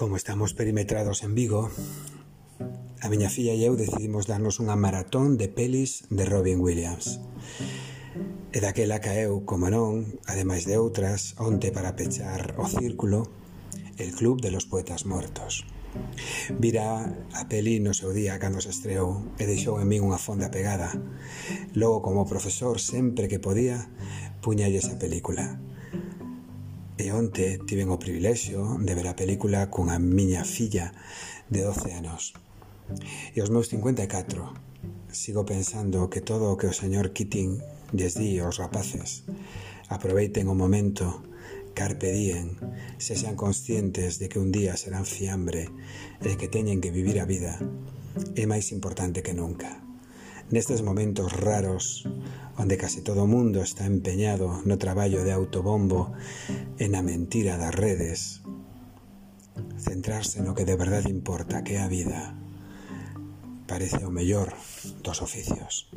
Como estamos perimetrados en Vigo, a miña filla e eu decidimos darnos unha maratón de pelis de Robin Williams. E daquela caeu, como non, ademais de outras, onte para pechar o círculo, el Club de los Poetas Mortos. Vira a peli no seu día cando se estreou e deixou en min unha fonda pegada. Logo, como profesor, sempre que podía, puñalle esa película E onte tiven o privilexio de ver a película cunha miña filla de 12 anos. E os meus 54 sigo pensando que todo o que o señor Keating lles di aos rapaces aproveiten o momento carpe diem, sexan conscientes de que un día serán fiambre e que teñen que vivir a vida é máis importante que nunca. Nestes momentos raros onde case todo mundo está empeñado no traballo de autobombo e na mentira das redes, centrarse no que de verdade importa, que é a vida, parece o mellor dos oficios.